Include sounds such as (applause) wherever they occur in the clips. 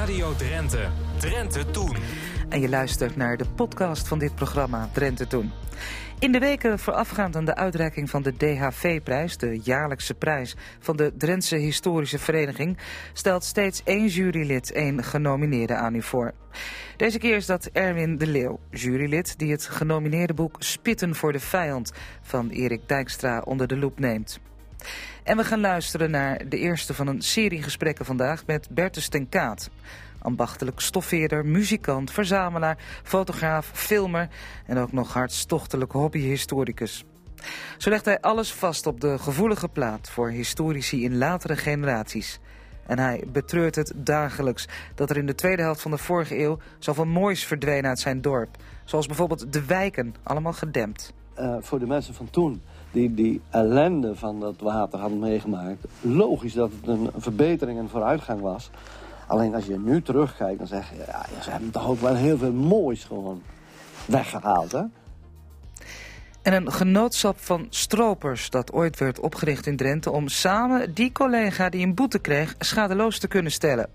Radio Drenthe. Drenthe Toen. En je luistert naar de podcast van dit programma Drenthe Toen. In de weken voorafgaand aan de uitreiking van de DHV-prijs, de jaarlijkse prijs van de Drentse Historische Vereniging, stelt steeds één jurylid één genomineerde aan u voor. Deze keer is dat Erwin de Leeuw, jurylid die het genomineerde boek Spitten voor de Vijand van Erik Dijkstra onder de loep neemt. En we gaan luisteren naar de eerste van een serie gesprekken vandaag met Bertus ten Kaat. Ambachtelijk stoffeerder, muzikant, verzamelaar, fotograaf, filmer en ook nog hartstochtelijk hobbyhistoricus. Zo legt hij alles vast op de gevoelige plaat voor historici in latere generaties. En hij betreurt het dagelijks dat er in de tweede helft van de vorige eeuw zoveel moois verdween uit zijn dorp. Zoals bijvoorbeeld de wijken, allemaal gedempt. Uh, voor de mensen van toen die die ellende van dat water hadden meegemaakt... logisch dat het een verbetering en vooruitgang was. Alleen als je nu terugkijkt, dan zeg je... ja, ze hebben toch ook wel heel veel moois gewoon weggehaald, hè? En een genootschap van stropers dat ooit werd opgericht in Drenthe... om samen die collega die een boete kreeg schadeloos te kunnen stellen.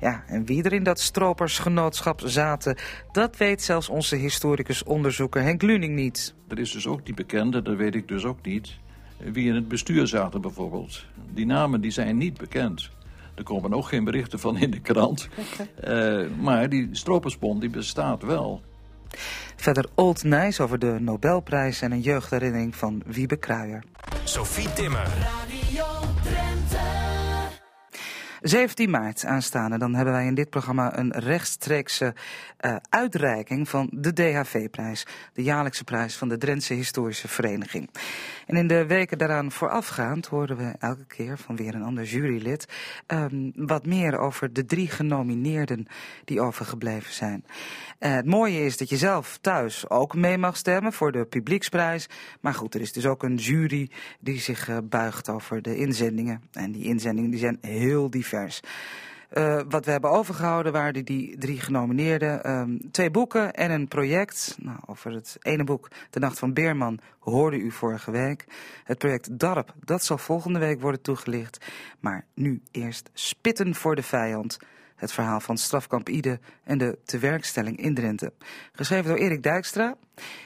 Ja, en wie er in dat stropersgenootschap zaten... dat weet zelfs onze historicus-onderzoeker Henk Luning niet. Dat is dus ook niet bekend, dat weet ik dus ook niet. Wie in het bestuur zaten bijvoorbeeld. Die namen die zijn niet bekend. Er komen ook geen berichten van in de krant. uh, maar die stropersbond die bestaat wel. Verder Old Nijs over de Nobelprijs en een jeugdherinnering van Wiebe Kruijer. Sophie Timmer. 17 maart aanstaande, dan hebben wij in dit programma een rechtstreekse uh, uitreiking van de DHV-prijs. De jaarlijkse prijs van de Drentse Historische Vereniging. En in de weken daaraan voorafgaand horen we elke keer van weer een ander jurylid um, wat meer over de drie genomineerden die overgebleven zijn. Uh, het mooie is dat je zelf thuis ook mee mag stemmen voor de publieksprijs. Maar goed, er is dus ook een jury die zich uh, buigt over de inzendingen. En die inzendingen die zijn heel divers. Uh, wat we hebben overgehouden waren die, drie genomineerden. Um, twee boeken en een project. Nou, over het ene boek, De Nacht van Beerman, hoorde u vorige week. Het project DARP, dat zal volgende week worden toegelicht. Maar nu eerst Spitten voor de Vijand. Het verhaal van strafkamp Ide en de tewerkstelling in Drenthe. Geschreven door Erik Dijkstra.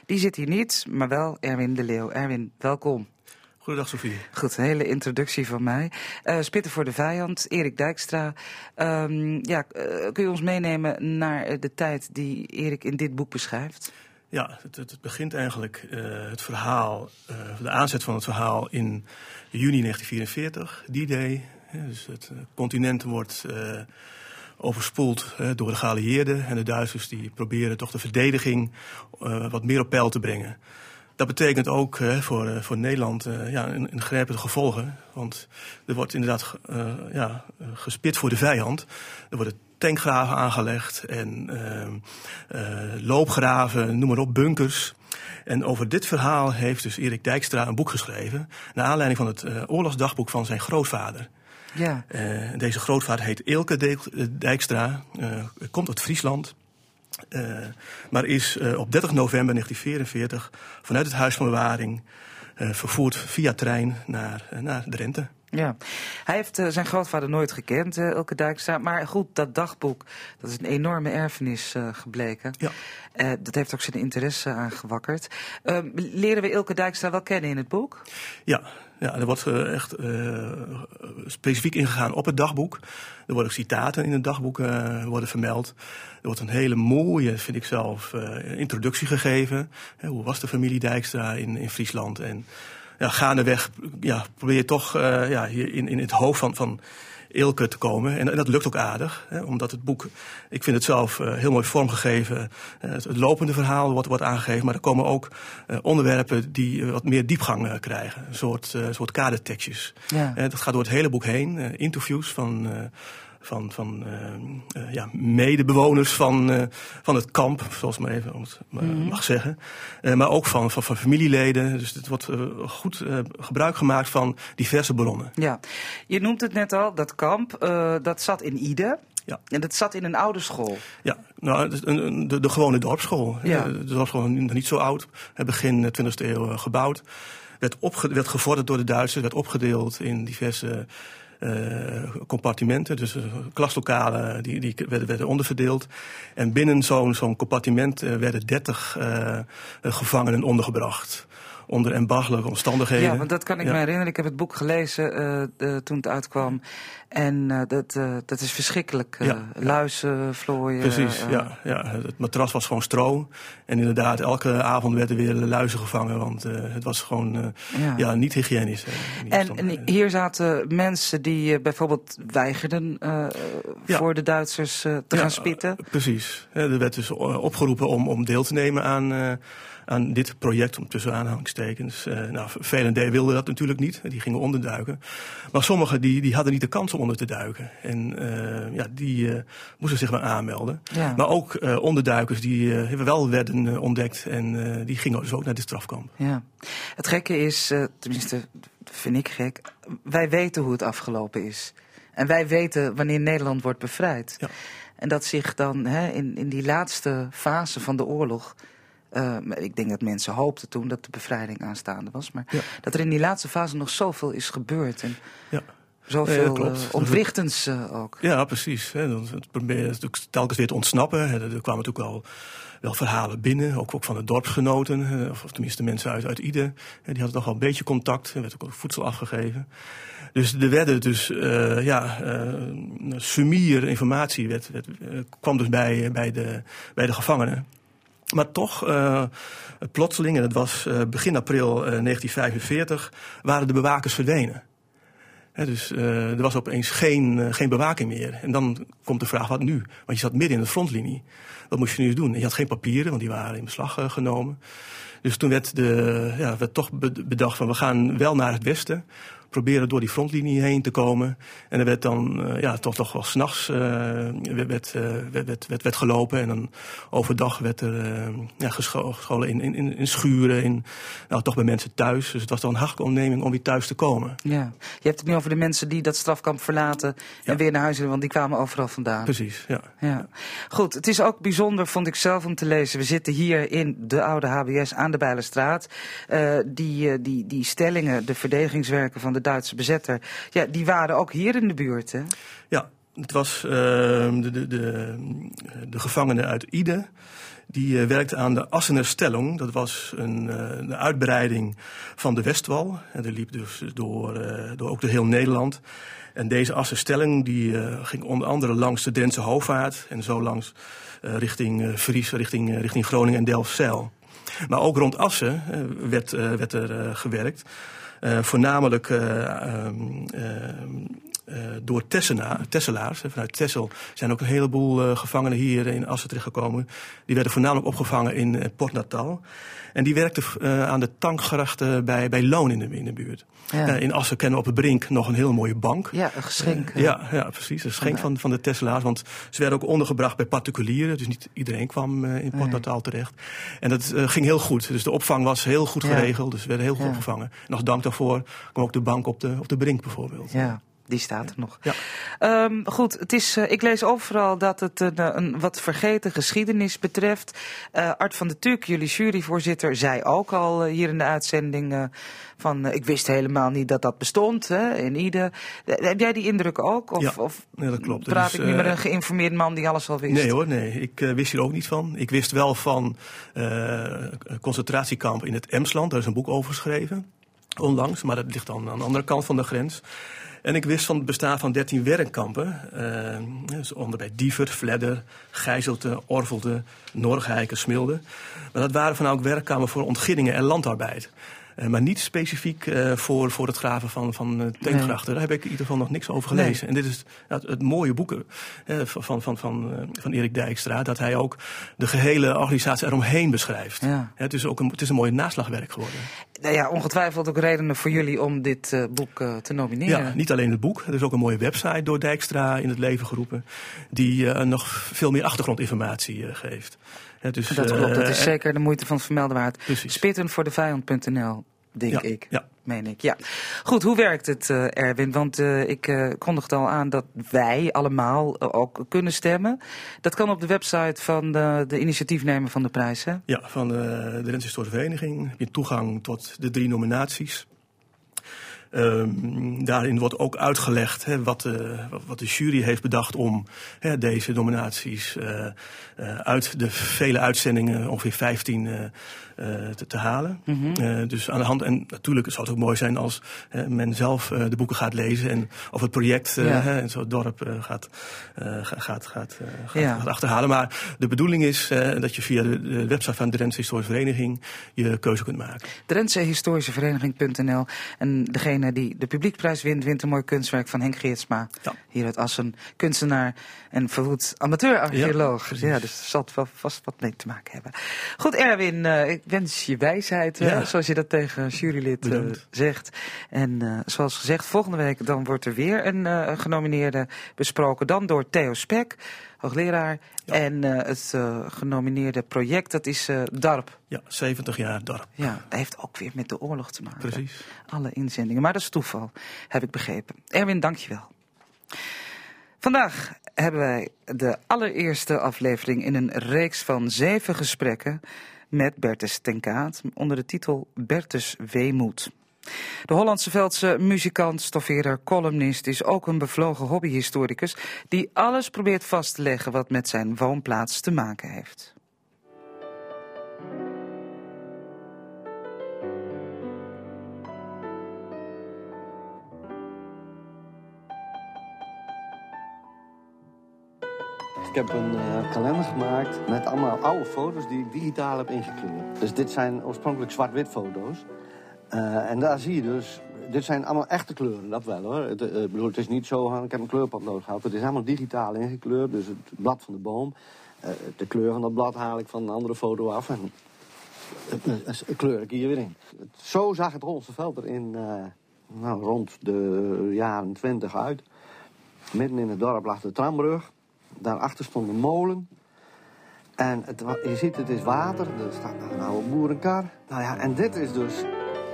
Die zit hier niet, maar wel Erwin de Leeuw. Erwin, welkom. Goedendag Sofie. Goed, een hele introductie van mij. Uh, Spitten voor de vijand, Erik Dijkstra. Um, ja, uh, kun je ons meenemen naar de tijd die Erik in dit boek beschrijft? Ja, het, het begint eigenlijk uh, het verhaal, de aanzet van het verhaal in juni 1944, die day. Dus het continent wordt overspoeld door de geallieerden en de Duitsers die proberen toch de verdediging wat meer op peil te brengen. Dat betekent ook uh, voor, uh, voor Nederland uh, ja, een, een grijpende gevolgen. Want er wordt inderdaad ja, gespit voor de vijand. Er worden tankgraven aangelegd en loopgraven, noem maar op, bunkers. En over dit verhaal heeft dus Erik Dijkstra een boek geschreven. Naar aanleiding van het oorlogsdagboek van zijn grootvader. Ja. deze grootvader heet Eelke Dijkstra, komt uit Friesland. Uh, maar is uh, op 30 november 1944 vanuit het Huis van Bewaring uh, vervoerd via trein naar, naar Drenthe. Ja, hij heeft uh, zijn grootvader nooit gekend, uh, Elke Dijkstra. Maar goed, dat dagboek, dat is een enorme erfenis uh, gebleken. Ja. dat heeft ook zijn interesse aangewakkerd. Ehm, leren we Elke Dijkstra wel kennen in het boek? Ja, ja, er wordt uh, echt uh, specifiek ingegaan op het dagboek. Er worden ook citaten in het dagboek uh, worden vermeld. Er wordt een hele mooie, vind ik zelf, introductie gegeven. hoe was de familie Dijkstra in, in Friesland? En ja, gaandeweg ja, probeer je toch ja, in, in het hoofd van, van Ilke te komen. En, en, dat lukt ook aardig, hè, omdat het boek, ik vind het zelf uh, heel mooi vormgegeven. Uh, het, het, lopende verhaal wordt, wordt aangegeven, maar er komen ook uh, onderwerpen die wat meer diepgang krijgen. Een soort, soort kadertekstjes. Ja. dat gaat door het hele boek heen. interviews van van, van uh, uh, ja, medebewoners van, uh, van het kamp, zoals maar even het, mm. mag zeggen. maar ook van, van, van, familieleden. Dus het wordt goed gebruik gemaakt van diverse bronnen. Ja, je noemt het net al, dat kamp, dat zat in Ide. Ja. En dat zat in een oude school. Ja, nou, de, de, de gewone dorpsschool. Ja. De dorpsschool nog niet zo oud. Begin 20e eeuw gebouwd. Werd, opge, werd gevorderd door de Duitsers. Werd opgedeeld in diverse compartimenten, dus klaslokalen, die, die werden, werden onderverdeeld. En binnen zo'n zo'n compartiment werden 30 gevangenen ondergebracht onder embagelijke omstandigheden. Ja, want dat kan ik me herinneren. Ik heb het boek gelezen uh, toen het uitkwam. En uh, dat, uh, dat is verschrikkelijk. Ja, Luizen, vlooien. Precies, ja, ja. Het matras was gewoon stro. En inderdaad, elke avond werden weer luizen gevangen. Want het was gewoon ja. niet hygiënisch. En, en, hier zaten mensen die bijvoorbeeld weigerden voor de Duitsers te gaan spitten. precies. er werd dus opgeroepen om, om deel te nemen aan aan dit project, om tussen aanhalingstekens. Uh, nou, VLD wilde dat natuurlijk niet, die gingen onderduiken. Maar sommigen die, die hadden niet de kans om onder te duiken. En uh, ja, die uh, moesten zich maar aanmelden. Ja. Maar ook onderduikers die wel werden ontdekt en die gingen dus ook naar de strafkamp. Ja. Het gekke is, tenminste vind ik gek, wij weten hoe het afgelopen is. En wij weten wanneer Nederland wordt bevrijd. Ja. En dat zich dan hè, in, in die laatste fase van de oorlog uh, ik denk dat mensen hoopten toen dat de bevrijding aanstaande was. Maar dat er in die laatste fase nog zoveel is gebeurd. En ja. Zoveel ja, uh, ontwrichtends uh, ook. Ja, precies. Hè. Het probeerde natuurlijk telkens weer te ontsnappen. Hè. Er kwamen natuurlijk wel, wel verhalen binnen, ook, ook van de dorpsgenoten. Of, of tenminste mensen uit, uit Ide. Die hadden toch wel een beetje contact. Er werd ook voedsel afgegeven. Dus er werden dus, uh, ja, sumier informatie werd, werd, kwam dus bij, bij, de, bij de gevangenen. Maar toch, uh, plotseling, en het was uh, begin april uh, 1945, waren de bewakers verdwenen. Dus er was opeens geen, geen bewaking meer. En dan komt de vraag, wat nu? Want je zat midden in de frontlinie. Wat moest je nu doen? En je had geen papieren, want die waren in beslag genomen. Dus toen werd, de, ja, werd toch bedacht van we gaan wel naar het westen proberen door die frontlinie heen te komen. En er werd dan uh, ja, toch, toch wel s'nachts uh, werd, uh, werd, werd, werd, gelopen. En dan overdag werd er ja, gescholen in, in, in schuren, in, nou, toch bij mensen thuis. Dus het was dan een hartelijke onderneming om weer thuis te komen. Ja. Je hebt het nu over de mensen die dat strafkamp verlaten en weer naar huis willen, want die kwamen overal vandaan. Precies, ja. ja. Goed, het is ook bijzonder, vond ik zelf, om te lezen. We zitten hier in de oude HBS aan de Bijlenstraat. die, die, die stellingen, de verdedigingswerken van de Duitse bezetter, ja, die waren ook hier in de buurt. Hè? Ja, het was uh, de, de, de, de gevangene uit Ide. Die uh, werkte aan de Assener Dat was een, een, uitbreiding van de Westwal. En dat liep dus door, door ook door heel Nederland. En deze Assenstelling die ging onder andere langs de Drentse Hoofdvaart. En zo langs richting Fries, richting, richting Groningen en Delfzijl. Maar ook rond Assen werd, werd er gewerkt. Uh, voornamelijk uh, door Tesselaars. Vanuit Tessel zijn ook een heleboel gevangenen hier in Assen terechtgekomen. Die werden voornamelijk opgevangen in Port Natal. En die werkte uh, aan de tankgrachten bij, bij Loon in de, in de buurt. Ja. In Assen kennen we op het Brink nog een hele mooie bank. Ja, een geschenk. Ja, ja, precies. Een geschenk van, van de Tesla's. Want ze werden ook ondergebracht bij particulieren. Dus niet iedereen kwam in Port Natal terecht. En dat ging heel goed. Dus de opvang was heel goed geregeld. Dus we werden heel goed opgevangen. En als dank daarvoor kwam ook de bank op de, op de Brink bijvoorbeeld. Ja. Die staat er nog. Ja. Um, goed, het is, uh, ik lees overal dat het een, eh, een wat vergeten geschiedenis betreft. Uh, Art van de Turk, jullie juryvoorzitter, zei ook al uh, hier in de uitzending van ik wist helemaal niet dat dat bestond hè, in Ide. Heb jij die indruk ook? Of, ja, of dat klopt. Praat ik nu met een geïnformeerd man die alles al wist? Nee hoor, nee. Ik wist hier ook niet van. Ik wist wel van concentratiekamp in het Emsland. Daar is een boek over geschreven. Onlangs, maar dat ligt dan aan de andere kant van de grens. En ik wist van het bestaan van 13 werkkampen. Uh, dus onder bij Diever, Vledder, Gijzelte, Orvelte, Norgheiken, Smilde. Maar dat waren van ook werkkampen voor ontginningen en landarbeid. Uh, maar niet specifiek uh, voor, voor het graven van, van teengrachten. Daar heb ik in ieder geval nog niks over gelezen. Nee. En dit is het, het mooie boeken van, van, van, van Erik Dijkstra. Dat hij ook de gehele organisatie eromheen beschrijft. Ja. het, is ook een, het is een mooi naslagwerk geworden. Nou ja, ongetwijfeld ook redenen voor jullie om dit boek te nomineren. Ja, niet alleen het boek. Er is ook een mooie website door Dijkstra in het leven geroepen. Die nog veel meer achtergrondinformatie geeft. Ja, dus, dat klopt, dat is zeker de moeite van het vermelden waard. Spitten voor de vijand.nl, denk ik. Ja. Meen ik, ja. Goed, hoe werkt het, uh, Erwin? Want uh, ik uh, kondigde al aan dat wij allemaal ook kunnen stemmen. Dat kan op de website van de, de initiatiefnemer van de prijs, hè? Ja, van de, de Rens Historische Vereniging. Heb je toegang tot de drie nominaties. Ehm, daarin wordt ook uitgelegd hè, wat, de, wat de jury heeft bedacht om hè, deze nominaties uh, uit de vele uitzendingen, ongeveer 15, uh, te, te, halen. Mm -hmm. dus aan de hand, en natuurlijk zou het ook mooi zijn als men zelf de boeken gaat lezen en of het project ja. en zo het dorp gaat, gaat, gaat, gaat, ja. gaat, achterhalen. Maar de bedoeling is dat je via de, website van de Drentse Historische Vereniging je keuze kunt maken. Drentse Historische Vereniging.nl en degene die de publiekprijs wint, wint een mooi kunstwerk van Henk Geertsma. Ja. Hier uit Assen, kunstenaar en verwoed amateur-archeoloog. Ja, ja, dus er zal wel vast wat mee te maken hebben. Goed, Erwin, ik wens je wijsheid, ja. uh, zoals je dat tegen jurylid uh, zegt. En zoals gezegd, volgende week dan wordt er weer een genomineerde besproken. Dan door Theo Spek hoogleraar. Ja. En het genomineerde project, dat is DARP. Ja, 70 jaar DARP. Ja, dat heeft ook weer met de oorlog te maken. Precies. Alle inzendingen, maar dat is toeval, heb ik begrepen. Erwin, dankjewel. Vandaag hebben wij de allereerste aflevering in een reeks van zeven gesprekken met Bertus Tenkaat onder de titel Bertus Weemoed. De Hollandse Veldse muzikant, stoffeerder, columnist is ook een bevlogen hobbyhistoricus die alles probeert vast te leggen wat met zijn woonplaats te maken heeft. Ik heb een uh, kalender gemaakt met allemaal oude foto's die ik digitaal heb ingekleurd. Dus dit zijn oorspronkelijk zwart-wit foto's. Uh, en daar zie je dus, dit zijn allemaal echte kleuren, dat wel hoor. Het, uh, bedoel, het is niet zo, ik heb een kleurpad nodig gehad. Het is allemaal digitaal ingekleurd, dus het blad van de boom. De kleur van dat blad haal ik van een andere foto af en kleur ik hier weer in. Zo zag het Hollandse veld er in nou, rond de jaren 20 uit. Midden in het dorp lag de trambrug. Daarachter stond een molen. En je ziet, het is water. Er staat een oude boerenkar. Nou ja, en dit is dus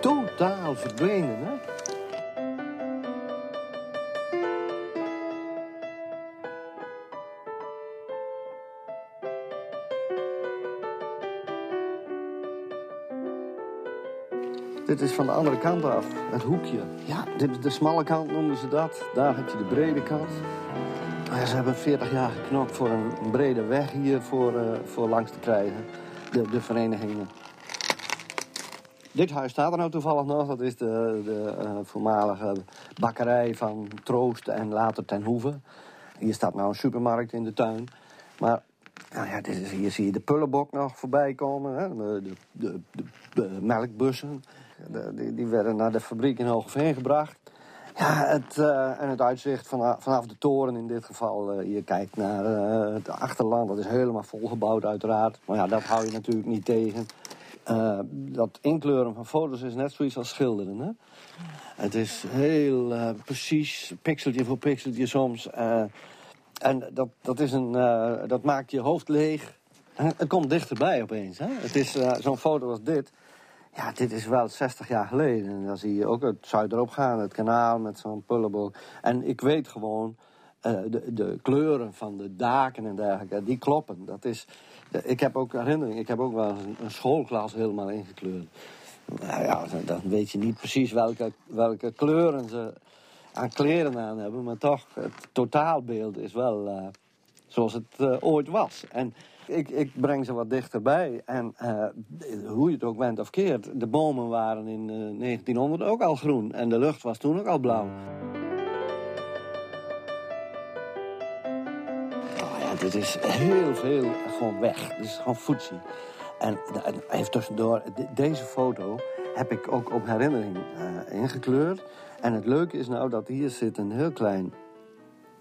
totaal verdwenen, hè? Dit is van de andere kant af, het hoekje. Ja, dit is de smalle kant noemen ze dat. Daar heb je de brede kant. Ze hebben 40 jaar geknopt voor een brede weg hier voor, uh, voor langs te krijgen. De, de verenigingen. Dit huis staat er nou toevallig nog. Dat is de, de uh, voormalige bakkerij van Troost en later Ten Hoeve. Hier staat nou een supermarkt in de tuin. Maar nou ja, dit is, hier zie je de pullenbok nog voorbij komen. Hè? De, de, de, melkbussen. die, die, werden naar de fabriek in Hogeveen gebracht. Ja, het, uh, en het uitzicht vanaf, vanaf de toren in dit geval. Uh, je kijkt naar het achterland, dat is helemaal volgebouwd uiteraard. Maar ja, dat hou je natuurlijk niet tegen. Dat inkleuren van foto's is net zoiets als schilderen. Hè? Het is heel precies, pixeltje voor pixeltje soms. En dat, dat, is een, dat maakt je hoofd leeg. het komt dichterbij opeens. Hè? Het is zo'n foto als dit. Ja, dit is wel 60 jaar geleden. En dan zie je ook het Zuiderop gaan, het kanaal met zo'n pullenboog. En ik weet gewoon, de, de kleuren van de daken en dergelijke, die kloppen. Dat is, ik heb ook herinnering, ik heb ook wel een, een schoolklas helemaal ingekleurd. Nou ja, dan weet je niet precies welke, welke kleuren ze aan kleren aan hebben. Maar toch, het totaalbeeld is wel uh, zoals het uh, ooit was. En ik, ik breng ze wat dichterbij. En uh, hoe je het ook bent of keert, de bomen waren in 1900 ook al groen. En de lucht was toen ook al blauw. dit is heel veel gewoon weg. Dit is gewoon voetzie. En, en even tussendoor, deze foto heb ik ook op herinnering uh, ingekleurd. En het leuke is nou dat hier zit een heel klein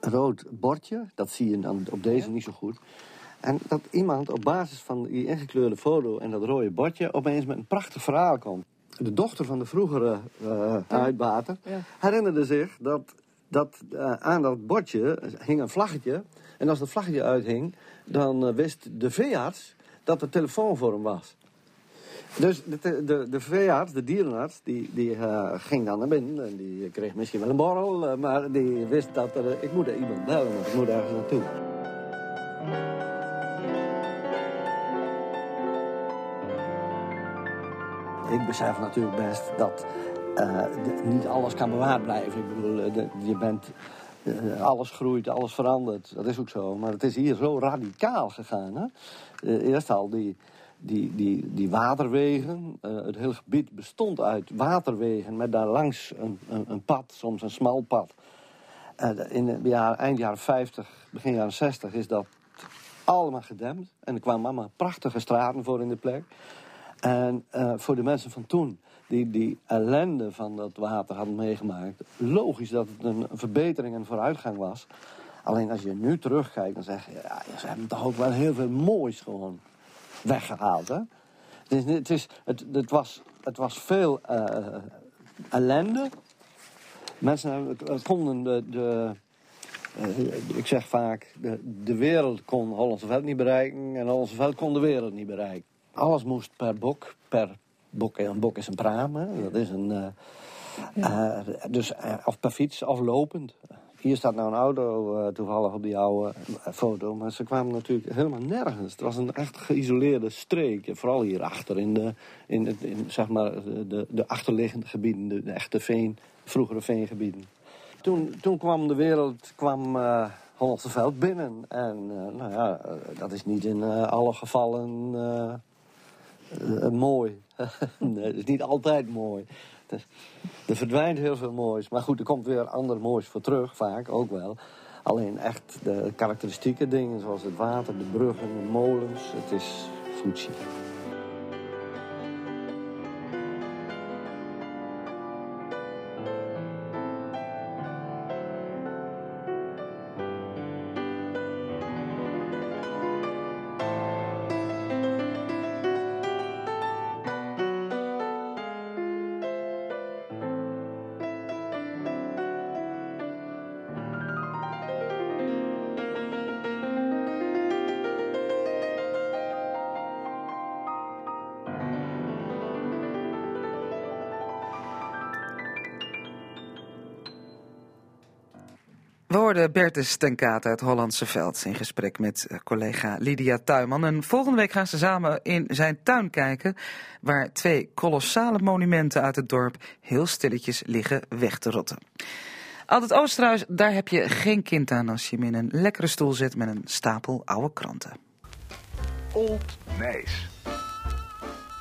rood bordje. Dat zie je dan op deze niet zo goed. En dat iemand op basis van die ingekleurde foto en dat rode bordje... opeens met een prachtig verhaal komt. De dochter van de vroegere uh, uitbater ja. herinnerde zich dat, dat uh, aan dat bordje hing een vlaggetje... En als dat vlaggetje uithing, dan uh, wist de veearts dat er telefoon voor hem was. Dus de, de, de veearts, de dierenarts, die, die uh, ging dan naar binnen. En die kreeg misschien wel een borrel, maar die wist dat er... ik moet er iemand bellen, want ik moet ergens naartoe. Ik besef natuurlijk best dat eh, niet alles kan bewaard blijven. Ik bedoel, eh, je bent, eh, alles groeit, alles verandert. Dat is ook zo. Maar het is hier zo radicaal gegaan. Hè? Eerst al die, die, die, die waterwegen. Het hele gebied bestond uit waterwegen met daarlangs een, een, een pad, soms een smal pad. In eind jaren 50, begin jaren 60 is dat allemaal gedempt. En er kwamen allemaal prachtige straten voor in de plek. En eh, voor de mensen van toen, die die ellende van dat water hadden meegemaakt... logisch dat het een verbetering en vooruitgang was. Alleen als je nu terugkijkt, dan zeg je... Ja, ze hebben toch ook wel heel veel moois gewoon weggehaald, hè? Het, is, het, is, het, het, was, het was veel eh, ellende. Mensen konden de... de eh, ik zeg vaak, de, de wereld kon Hollandse Veld niet bereiken... en Hollandse Veld kon de wereld niet bereiken. Alles moest per bok, per bok, een bok is een praam, hè? dat is een... eh, eh, dus, eh, of per fiets, of lopend. Hier staat nou een auto toevallig op die oude foto. Maar ze kwamen natuurlijk helemaal nergens. Het was een echt geïsoleerde streek. Vooral hierachter in de, in, het- in, zeg maar, de, de achterliggende gebieden. De, de echte veen, vroegere veengebieden. Toen, toen kwam de wereld, kwam Hollandse Veld binnen. En nou ja, dat is niet in alle gevallen eh, mooi. (laughs) nee, het is niet altijd mooi. Is- er verdwijnt heel veel moois. Maar goed, er komt weer ander moois voor terug, vaak ook wel. Alleen echt de karakteristieke dingen, zoals het water, de bruggen, de molens. Het is Fuji. We hoorden Bertus ten Kaat uit Hollandse Veld in gesprek met eh, collega Lydia Tuinman. En volgende week gaan ze samen in zijn tuin kijken, waar twee kolossale monumenten uit het dorp heel stilletjes liggen weg te rotten. Altijd Oosterhuis, daar heb je geen kind aan als je hem in een lekkere stoel zet met een stapel oude kranten. Old Nijs.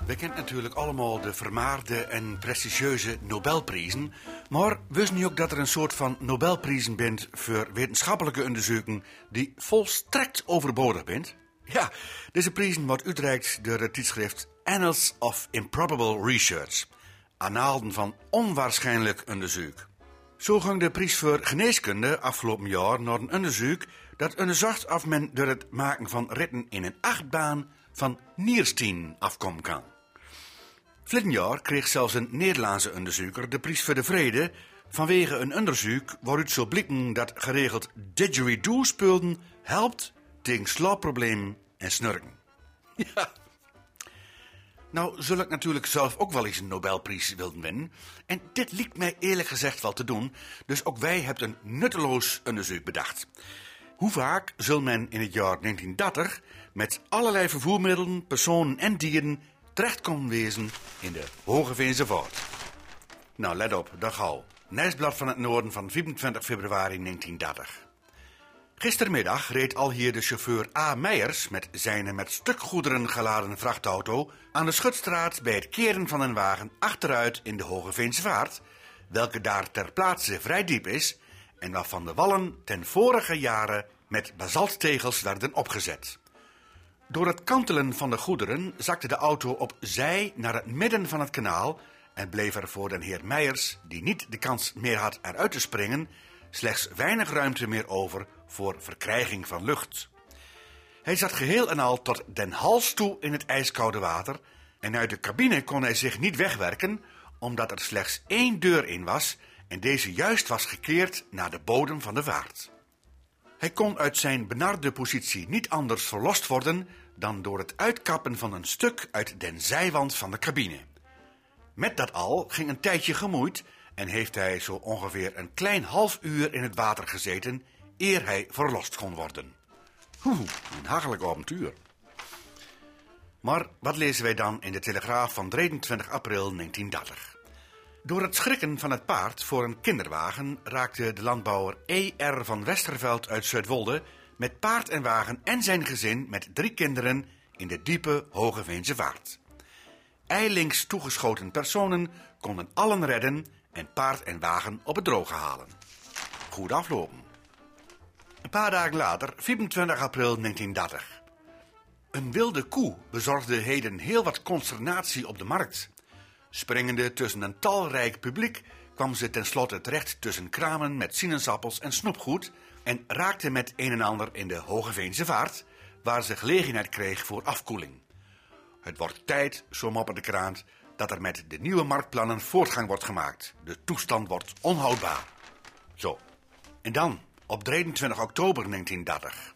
We kennen natuurlijk allemaal de vermaarde en prestigieuze Nobelprijzen. Maar wist niet ook dat er een soort van Nobelprijzen bent voor wetenschappelijke onderzoeken die volstrekt overbodig bent? Ja, deze prijzen wordt uitreikt door het tijdschrift Annals of Improbable Research. Anaalden van onwaarschijnlijk onderzoek. Zo ging de prijs voor geneeskunde afgelopen jaar naar een onderzoek dat onderzocht of men door het maken van ritten in een achtbaan van nierstien afkomen kan. Verleden jaar kreeg zelfs een Nederlandse onderzoeker de prijs voor de vrede vanwege een onderzoek waaruit zou blikken dat geregeld didgeridoo-spulden helpt tegen slaapproblemen en snurken. Ja. Nou, zul ik natuurlijk zelf ook wel eens een Nobelprijs willen winnen. En dit lijkt mij eerlijk gezegd wel te doen. Dus ook wij hebben een nutteloos onderzoek bedacht. Hoe vaak zal men in het jaar 1930 met allerlei vervoermiddelen, personen en dieren terecht komen wezen in de Hoge Veense Voort? Nou, let op, dag gauw. Nijsblad van het Noorden van 24 februari 1930. Gistermiddag reed al hier de chauffeur A. Meijers met zijn met stukgoederen geladen vrachtauto aan de Schutstraat bij het keren van een wagen achteruit in de Hoge Veense Vaart, welke daar ter plaatse vrij diep is en waarvan de wallen ten vorige jaren met basalttegels werden opgezet. Door het kantelen van de goederen zakte de auto op zij naar het midden van het kanaal en bleef er voor den heer Meijers, die niet de kans meer had eruit te springen, slechts weinig ruimte meer over voor verkrijging van lucht. Hij zat geheel en al tot den hals toe in het ijskoude water en uit de cabine kon hij zich niet wegwerken, omdat er slechts één deur in was en deze juist was gekeerd naar de bodem van de vaart. Hij kon uit zijn benarde positie niet anders verlost worden dan door het uitkappen van een stuk uit den zijwand van de cabine. Met dat al ging een tijdje gemoeid en heeft hij zo ongeveer een klein half uur in het water gezeten eer hij verlost kon worden. Oeh, een hagelijk avontuur. Maar wat lezen wij dan in de Telegraaf van 23 april 1930? Door het schrikken van het paard voor een kinderwagen raakte de landbouwer E.R. van Westerveld uit Zuidwolde met paard en wagen en zijn gezin met drie kinderen in de diepe Hogeveense vaart. Eilings toegeschoten personen konden allen redden en paard en wagen op het droge halen. Goed aflopen. Een paar dagen later, 24 april 1930. Een wilde koe bezorgde heden heel wat consternatie op de markt. Springende tussen een talrijk publiek kwam ze tenslotte terecht tussen kramen met sinaasappels en snoepgoed en raakte met een en ander in de Hogeveense vaart, waar ze gelegenheid kreeg voor afkoeling. Het wordt tijd, zo mopperde de kraan, dat er met de nieuwe marktplannen voortgang wordt gemaakt. De toestand wordt onhoudbaar. Zo. En dan, op 23 oktober 1930.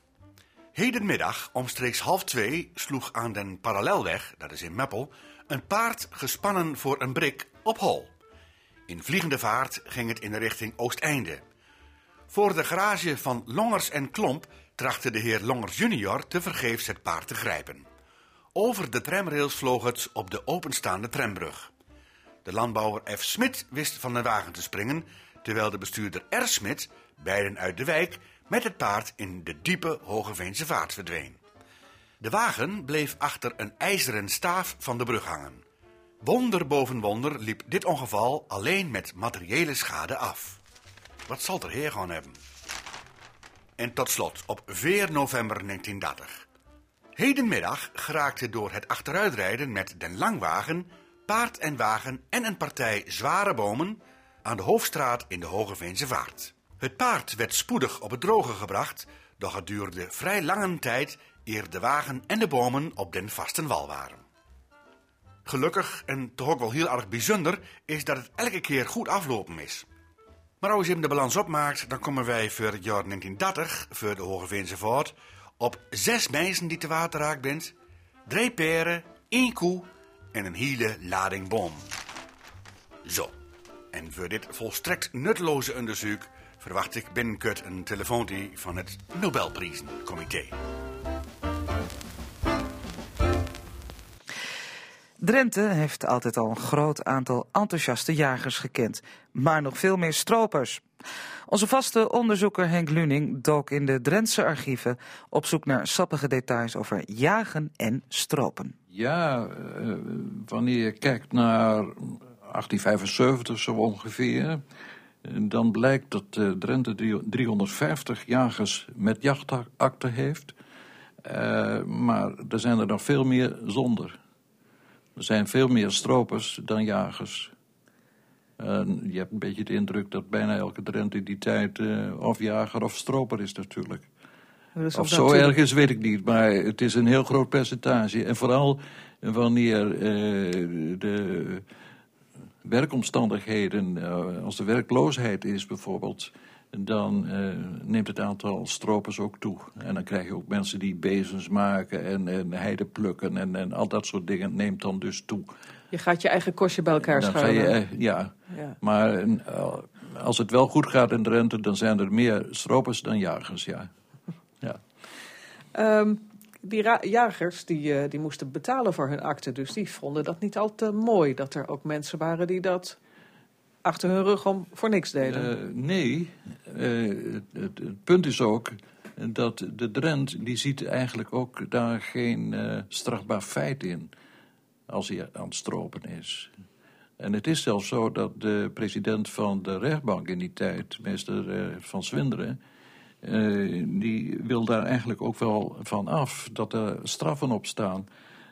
Hedenmiddag, omstreeks half twee, sloeg aan den parallelweg, dat is in Meppel, een paard gespannen voor een brik op hol. In vliegende vaart ging het in de richting Oosteinde. Voor de garage van Longers en Klomp trachtte de heer Longers junior te vergeefs het paard te grijpen. Over de tramrails vloog het op de openstaande trambrug. De landbouwer F. Smit wist van de wagen te springen, terwijl de bestuurder R. Smit, beiden uit de wijk, met het paard in de diepe Hogeveense vaart verdween. De wagen bleef achter een ijzeren staaf van de brug hangen. Wonder boven wonder liep dit ongeval alleen met materiële schade af. Wat zal er heer gewoon hebben? En tot slot, op 4 november 1930. Hedenmiddag geraakte door het achteruitrijden met den langwagen, paard en wagen en een partij zware bomen aan de hoofdstraat in de Hogeveense Vaart. Het paard werd spoedig op het droge gebracht, doch het duurde vrij lange tijd eer de wagen en de bomen op den vasten wal waren. Gelukkig, en toch ook wel heel erg bijzonder, is dat het elke keer goed aflopen is. Maar als je hem de balans opmaakt, dan komen wij voor het jaar 1930, voor de Hogeveense Vaart, op zes mensen die te water raakt bent, drie peren, één koe en een hele lading boom. Zo, en voor dit volstrekt nutteloze onderzoek verwacht ik binnenkort een telefoontje van het Nobelprijzencomité. Drenthe heeft altijd al een groot aantal enthousiaste jagers gekend, maar nog veel meer stropers. Onze vaste onderzoeker Henk Luning dook in de Drentse archieven op zoek naar sappige details over jagen en stropen. Ja, uh, wanneer je kijkt naar 1875 zo ongeveer, dan blijkt dat uh, Drenthe 350 jagers met jachtakten heeft. Uh, maar er zijn er nog veel meer zonder. Er zijn veel meer stropers dan jagers. En je hebt een beetje de indruk dat bijna elke Drenthe in die tijd uh, of jager of stroper is natuurlijk. Dus of zo erg is, weet ik niet, maar het is een heel groot percentage. En vooral wanneer uh, de werkomstandigheden, uh, als de werkloosheid is bijvoorbeeld, dan uh, neemt het aantal stropers ook toe. En dan krijg je ook mensen die bezens maken en, en heide plukken en, en al dat soort dingen neemt dan dus toe. Je gaat je eigen kostje bij elkaar Dan je, eh, ja. Ja. maar als het wel goed gaat in Drenthe, dan zijn er meer stropers dan jagers, ja. ja. Ehm, die jagers die, eh, die moesten betalen voor hun akte, dus die vonden dat niet al te mooi. Dat er ook mensen waren die dat achter hun rug om voor niks deden. Eh, nee, eh, het, het- punt is ook dat de Drent, die ziet eigenlijk ook daar geen strafbaar feit in als hij aan het stropen is. En het is zelfs zo dat de president van de rechtbank in die tijd, meester Van Swinderen, eh, die wil daar eigenlijk ook wel van af dat er straffen op staan.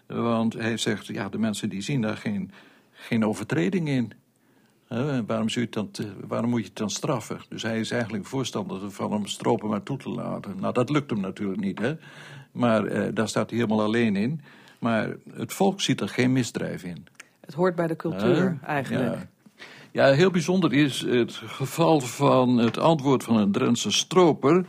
Want hij zegt, ja, de mensen die zien daar geen, geen overtreding in. Hè, waarom, zou je dan te- waarom moet je het dan straffen? Dus hij is eigenlijk voorstander van om stropen maar toe te laten. Nou, dat lukt hem natuurlijk niet, hè. Maar eh, daar staat hij helemaal alleen in. Maar het volk ziet er geen misdrijf in. Het hoort bij de cultuur eigenlijk. Ja. Ja, heel bijzonder is het geval van het antwoord van een Drentse stroper.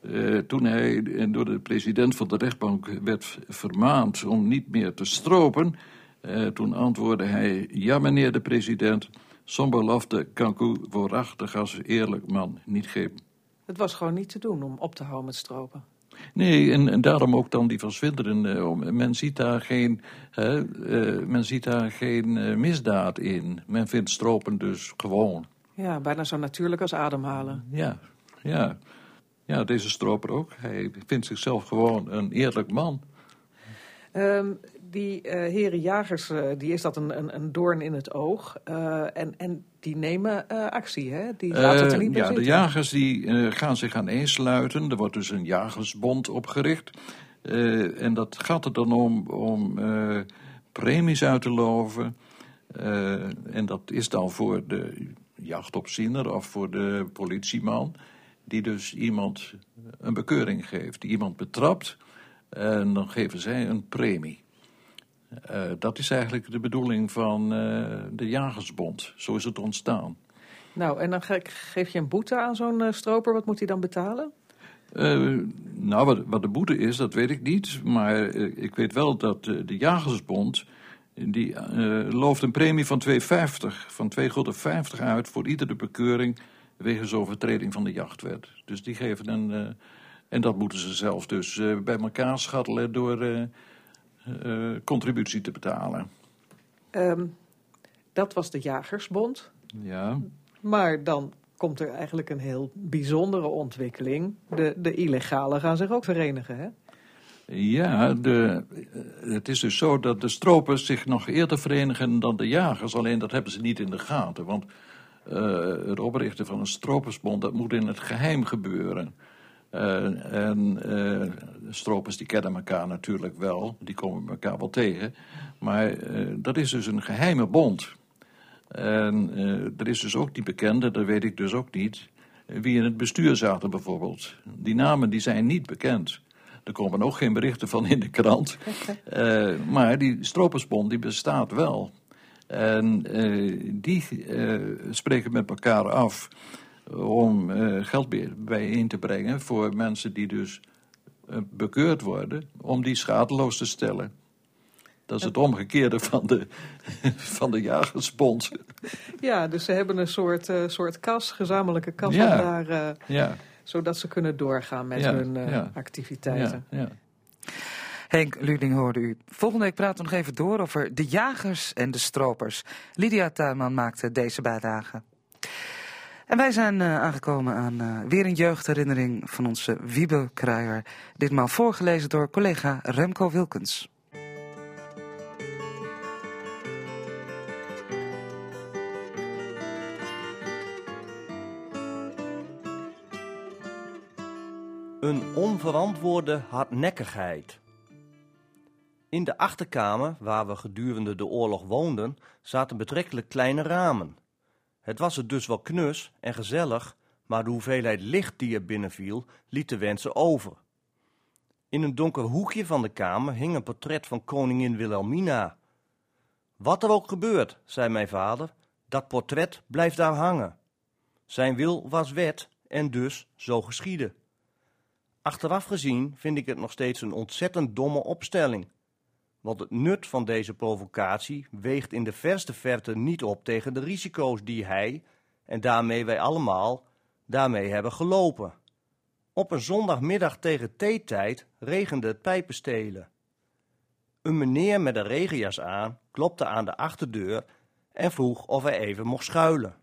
Eh, toen hij door de president van de rechtbank werd vermaand om niet meer te stropen. eh, toen antwoordde hij: Ja, meneer de president, zo'n belofte kan ik u waarachtig als eerlijk man niet geven. Het was gewoon niet te doen om op te houden met stropen. Nee, en, en daarom ook dan die van Zwinderen. eh, Men ziet daar geen, hè, eh, men ziet daar geen eh, misdaad in. Men vindt stropen dus gewoon. Ja, bijna zo natuurlijk als ademhalen. Ja, ja. Ja, deze stroper ook. Hij vindt zichzelf gewoon een eerlijk man. Ehm, die eh, heren jagers, die is dat een, een, een doorn in het oog. En, en die nemen eh, actie, hè? Die laten het er Eh, niet meer ja, de jagers die eh, gaan zich aaneensluiten. Er wordt dus een jagersbond opgericht. Eh, en dat gaat er dan om, om eh, premies uit te loven. Eh, en dat is dan voor de jachtopziener of voor de politieman. Die dus iemand een bekeuring geeft. Die iemand betrapt. En dan geven zij een premie. Eh, dat is eigenlijk de bedoeling van eh, de Jagersbond. Zo is het ontstaan. Nou, en dan ge- geef je een boete aan zo'n eh, stroper. Wat moet hij dan betalen? Nou, wat, wat de boete is, dat weet ik niet. Maar ik weet wel dat de Jagersbond. die looft een premie van 2,50. Van 2,50 gulden uit voor iedere bekeuring. wegens overtreding van de jachtwet. Dus die geven een. en dat moeten ze zelf dus bij elkaar schattelen door eh, contributie te betalen. Ehm, dat was de Jagersbond. Ja. Maar dan komt er eigenlijk een heel bijzondere ontwikkeling. De, de illegalen gaan zich ook verenigen, hè? Ja, de, eh, het is dus zo dat de stropers zich nog eerder verenigen dan de jagers. Alleen dat hebben ze niet in de gaten. Want eh, het oprichten van een stropersbond, dat moet in het geheim gebeuren. Eh, en eh, stropers die kennen elkaar natuurlijk wel, die komen elkaar wel tegen. Maar eh, dat is dus een geheime bond. En er is dus ook die bekende, dat weet ik dus ook niet, wie in het bestuur zaten bijvoorbeeld. Die namen die zijn niet bekend. Er komen ook geen berichten van in de krant. (laughs) Maar die stropersbond die bestaat wel. En die spreken met elkaar af om eh, geld bij- bijeen te brengen voor mensen die dus eh, bekeurd worden, om die schadeloos te stellen. Dat is het omgekeerde van de, (laughs) van de jagersbond. Ja, dus ze hebben een soort, eh, soort kas, gezamenlijke kas, Ja. daar, eh, Ja, zodat ze kunnen doorgaan met Ja, hun eh, ja. activiteiten. ja, ja. Henk Luding hoorde u. Volgende week praten we nog even door over de jagers en de stropers. Lydia Tuinman maakte deze bijdrage. En wij zijn eh, aangekomen aan eh, weer een jeugdherinnering van onze Wiebe Kruijer. Ditmaal voorgelezen door collega Remco Wilkens. Een onverantwoorde hardnekkigheid. In de achterkamer, waar we gedurende de oorlog woonden, zaten betrekkelijk kleine ramen. Het was er dus wel knus en gezellig, maar de hoeveelheid licht die er binnenviel, liet de wensen over. In een donker hoekje van de kamer hing een portret van koningin Wilhelmina. Wat er ook gebeurt, zei mijn vader, dat portret blijft daar hangen. Zijn wil was wet en dus zo geschiedde. Achteraf gezien vind ik het nog steeds een ontzettend domme opstelling. Want het nut van deze provocatie weegt in de verste verte niet op tegen de risico's die hij, en daarmee wij allemaal, daarmee hebben gelopen. Op een zondagmiddag tegen theetijd regende het pijpenstelen. Een meneer met een regenjas aan klopte aan de achterdeur en vroeg of hij even mocht schuilen.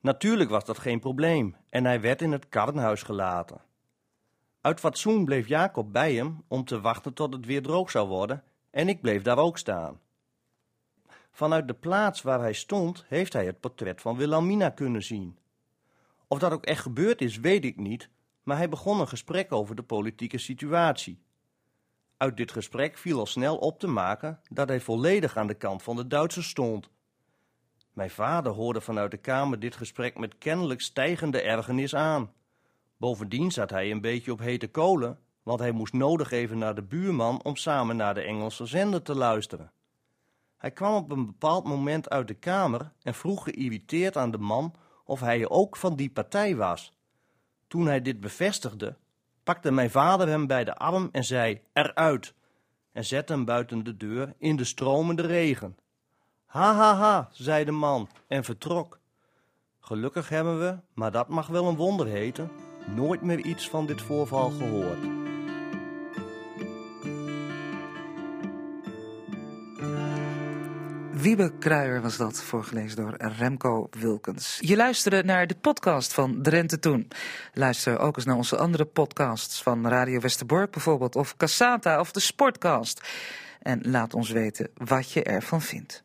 Natuurlijk was dat geen probleem en hij werd in het karrenhuis gelaten. Uit fatsoen bleef Jacob bij hem om te wachten tot het weer droog zou worden en ik bleef daar ook staan. Vanuit de plaats waar hij stond heeft hij het portret van Wilhelmina kunnen zien. Of dat ook echt gebeurd is, weet ik niet, maar hij begon een gesprek over de politieke situatie. Uit dit gesprek viel al snel op te maken dat hij volledig aan de kant van de Duitsers stond. Mijn vader hoorde vanuit de kamer dit gesprek met kennelijk stijgende ergernis aan. Bovendien zat hij een beetje op hete kolen, want hij moest nodig even naar de buurman om samen naar de Engelse zender te luisteren. Hij kwam op een bepaald moment uit de kamer en vroeg geïrriteerd aan de man of hij ook van die partij was. Toen hij dit bevestigde, pakte mijn vader hem bij de arm en zei: Eruit! en zette hem buiten de deur in de stromende regen. Ha ha ha, zei de man en vertrok. Gelukkig hebben we, maar dat mag wel een wonder heten, nooit meer iets van dit voorval gehoord. Wiebe Kruijer was dat, voorgelezen door Remco Wilkens. Je luisterde naar de podcast van Drenthe Toen. Luister ook eens naar onze andere podcasts van Radio Westerbork bijvoorbeeld, of Cassata of de Sportcast. En laat ons weten wat je ervan vindt.